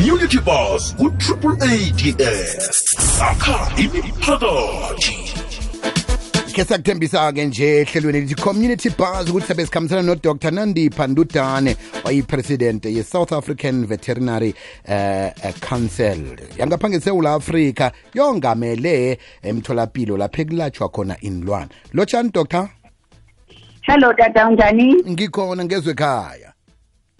community bus ku-triple ads sakha imiphakathi khe sakuthembisa-ke nje ehlelweni elithi community bus ukuthi sabe sikhambisana nodr. Nandipha ndudane oyipresident ye-south african veterinary uh, council. Yangapha ngesewula afrika yongamele emtholapilo lapho ekulatshwa khona inlwana. Lotshani doctor hello tata unjani? Ngikhona ngezwe ekhaya.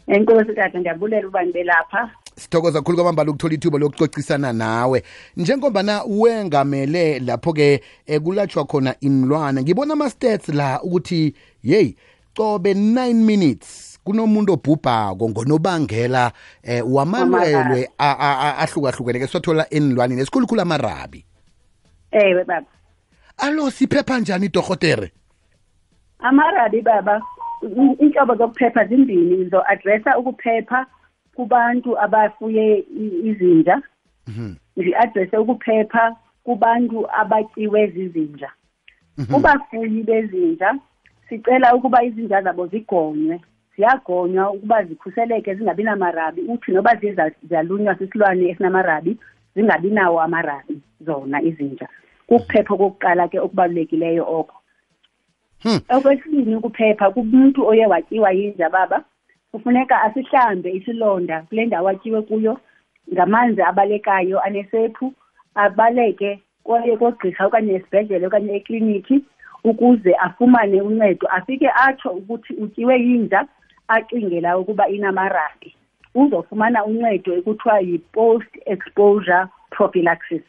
Enkosi tata ndiyabulela uba ndibe lapha sithokoza kakhulu kwamambala ukuthola ithuba lokucocisana nawe. Njengombana wengamele lapho-ke ekulatshwa khona inlwana ngibona ama-stats la ukuthi yeyi cobe 9 minutes kunomuntu obhubhako ngonobangela eh wamalwelwe a- a- a- ahlukahlukeneke siwathola enilwaneni esikhulukhulu amarabi. Ewe baba. Alo siphepha njani dohotere amarabi baba i- inhlobo zokuphepha zimbini ngizo-adressa ukuphepha kubantu abafuye i- izinja. Ngi-adresse ukuphepha kubantu abatyiwe zizinja. Kubafuyi bezinja sicela ukuba izinja zabo zigonywe. Ziyagonywa ukuba zikhuseleke zingabi namarabi. Uthi noba ziye za- ziyalunywa sisilwane esinamarabi zingabi nawo amarabi zona izinja. Kukuphepha kokuqala ke okubalulekileyo oko. Hmm. okwesibini ukuphepha kumuntu oye watyiwa yinja baba. Kufuneka asihlambe isilonda kule ndawo atyiwe kuyo ngamanzi abalekayo anesephu abaleke kwaye kogqirha okanye esibhedlele okanye ekliniki ukuze afumane uncedo. Afike atsho ukuthi utyiwe yinja acingela ukuba inamarabi. Uzofumana uncedo ekuthiwa yi-post exposure prophylaxis.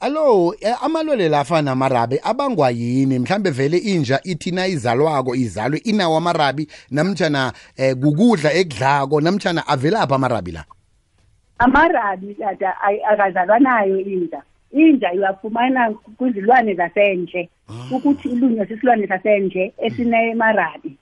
Alo eh, amalwele la afana namarabi abangwa yini? Mhlambe vele inja ithina izalwako izalwe inawo amarabi namtshana eh, kukudla ekudlako namtshana avelaphi amarabi la? Amarabi tata ay- akazalwa nayo inja. Inja iwafumana kwizilwane zasendle. Ukuthi ilunywe sisilwane sasendle esinemarabi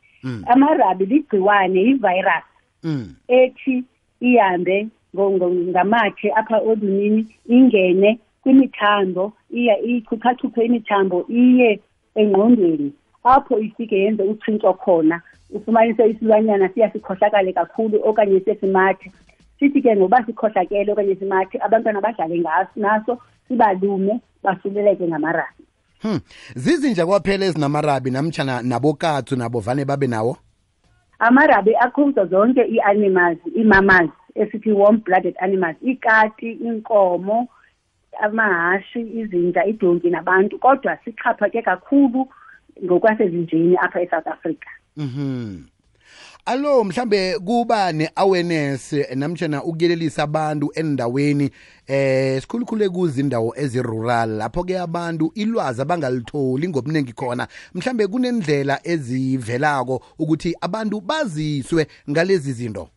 amarabi ligciwane yivirus. Mm. ethi ihambe ngo- ngo- ngamathe apha olunini ingene kwimithambo iya ichuchachuphe imithambo iye engqondweni. Apho ifike yenze utshintsho khona ufumanise isilwanyana siya sikhohlakale kakhulu okanye sesimathe. Sithi ke ngoba sikhohlakele okanye simathe abantwana badlale ngaso naso sibalume basuleleke ngamarabi. Hmm. zizinja kwaphela ezinamarabi namtshana nabokatsu nabo vane babe nawo? Amarabi akhuzo zonke ii-animals ii-mammals esithi warm blooded animals iikati inkomo amahashi izinja idonki nabantu kodwa sixhaphake kakhulu ngokwasezinjeni apha e-south africa. Mhm. Alo mhlambe kuba ne-awareness eh, namtshana ukuyelelisa abantu endaweni eh sikhulukhule kuzindawo ezirural lapho-ke abantu ilwazi abangalitholi ngobuningi khona. Mhlambe kunendlela ezivelako ukuthi abantu baziswe ngalezi zinto?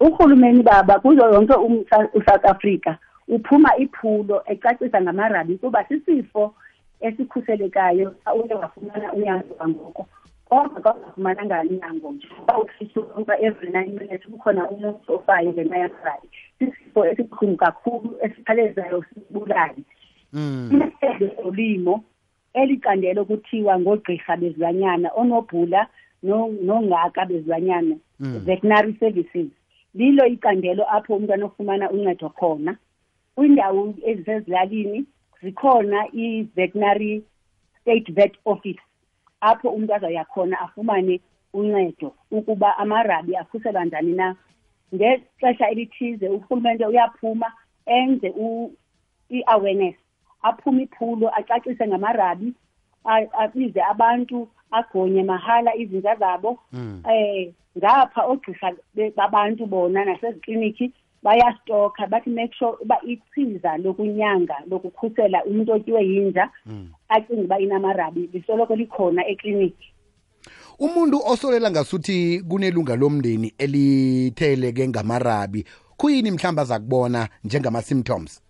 Urhulumeni baba kuzo yonke umsa- usouth africa uphuma iphulo ecacisa ngamarabi kuba sisifo esikhuselekayo xa uye wafumana unyango kwangoko kodwa xa ungafumananga unyango njengoba usisuka every nine minutes kukhona umuntu ofayo ngenxa yamarabi sisifo esibuhlungu kakhulu esikhalezayo sibulali mm. isebe zolimo elicandelo kuthiwa ngogqirha bezilwanyana onobhula no- nongaka bezilwanyana Mm. veterinary services. Lilo icandelo apho umntu anofumana uncedo khona. Kwiindawo ezisezilalini zikhona i-veterinary state vet office apho umntu azawuya khona afumane uncedo ukuba amarabi akhuselwa njani na ngexesha elithize urhulumente uyaphuma enze u- i-awareness aphume iphulo acacise ngamarabi a- abize abantu agonye mahala izinja zabo Mm. eh ngapha ogqirha be- babantu bona nasezikliniki bayastoka bathi make sure uba ichiza lokunyanga lokukhusela umuntu otyiwe yinja Mm. acinga uba inamarabi lisoloko likhona ekliniki umuntu osolela ngasuthi kunelunga lomndeni elitheleke ngamarabi kuyini mhlawumbe aza kubona njengama-symptoms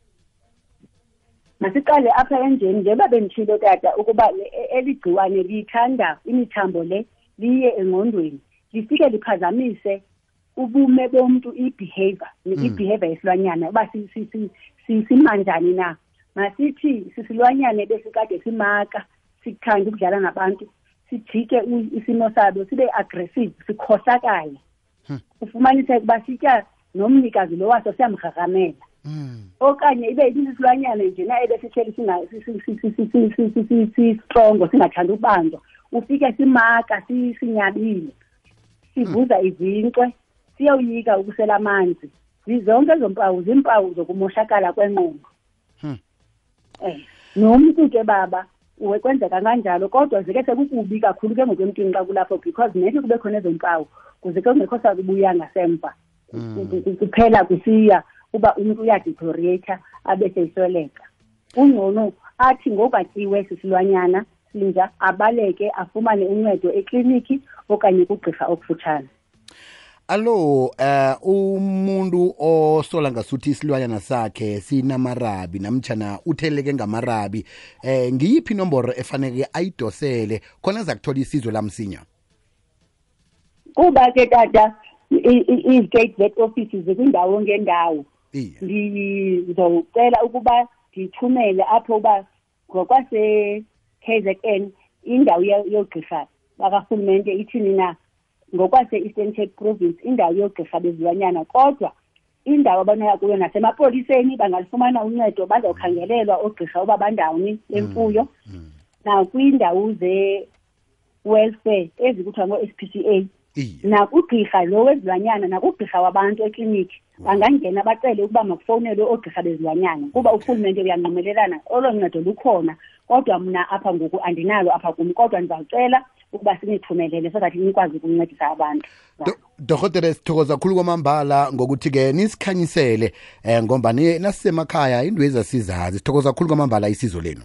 masiqale apha endleni njengoba benditshilo tata ukuba le- e- eli gciwane liyithanda imithambo le liye engqondweni lifike liphazamise ubume bomntu i-behavior i-behavior yesilwanyana uba si- si- si- si- simanjani na masithi sisilwanyane besikade simaka sikuthanda ukudlala nabantu sijike isimo sabo sibe aggressive sikhohlakale ufumaniseke uba sitya nomnikazi lo waso siyamhahamela Mm. okanye ibe ibisilwanyana nje na ebesihleli sisitrongo singathanda ukubanjwa ufike simaka si- sinyabile sivuza izincwe siyoyika ukusela amanzi. Zizonke ezo mpawu zimpawu zokumoshakala kwengqondo. Hmm. eh nomntu ke baba uwe kwenzeka kanjalo kodwa zike sekukubi kakhulu ke ngokwemntwini xa kulapho because nethi kube khona ezo mpawu kuze ke kungekho sakubuya ngasemva. Ku- ku- ku- kuphela kusiya uba umntu uyadeteriorata abe seyisweleka. Ungcono athi ngokatyiwe sisilwanyana sinja abaleke afumane uncedo ekliniki okanye kugqirha okufutshane. Alo eh umuntu osola ngasuthi isilwanyana sakhe sinamarabi namtjana utheleke ngamarabi eh ngiyiphi inomboro efaneke ayidosele khona za kuthola isizo lamsinya? Kuba ke tata i- i- i-state vet offices zikwindawo ngendawo. Ngizocela ukuba ndithumele apho uba ngokwase-KZN indawo yo- yogqirha bakarhulumente ithini na? Ngokwase-eastern cape province indawo yogqirha bezilwanyana kodwa indawo abanoya kuyo nasemapoliseni bangalifumana uncedo bazawukhangelelwa oogqirha uba bandawoni lemfuyo nakwindawo ze-welfare ezikuthiwa ngo-s p c a. iye nakugqirha lo wezilwanyana nakugqirha wabantu ekliniki. Bangangena bacele ukuba makufowunelwe oogqirha bezilwanyana kuba urhulumente uyanqumelelana olo ncedo lukhona. Kodwa mna apha ngoku andinalo apha kum kodwa ndizawucela ukuba sinithumelele so that nikwazi ukuncedisa abantu. Dorhotere sithokoza kakhulu kwamambala ngokuthi-ke nisikhanyisele um ngomba ni- nasisemakhaya into ezasizazi sithokoza kakhulu kwamambala isizo lenu.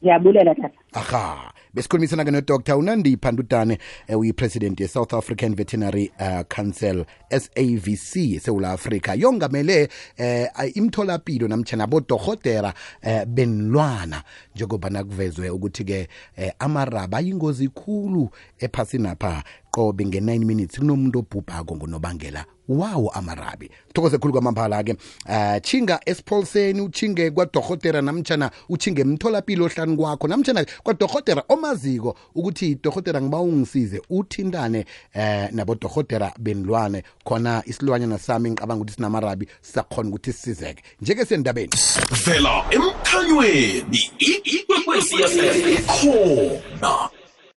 Ndiyabulela tata. Aha besikhulumisana-ke nodr. Unandipha ntutane uyi-president ye-south african veterinary uh, council savc esewula africa yongamele eh, imtholapilo namtshana bodohotera eh, benilwana njengoba nakuvezwe ukuthi-ke eh, amaraba ayingozi khulu ephasinapha qobe nge-9 minutes kunomuntu obhubhako ngonobangela wawo amarabi. Thokoze khulu kwamambala-ke uh, chinga esipholiseni uchinge kwadohotera namtshana uchinge emtholapilo ohlani kwakho. Namtshana kwadohotera omaziko ukuthi dohotera ngiba ungisize uthintane eh nabodohotera benilwane khona isilwanyana sami ngicabanga ukuthi sinamarabi sisakhona ukuthi sisizeke njeke sendabeni vela emkhanyweni ikwekwezi fm ikhona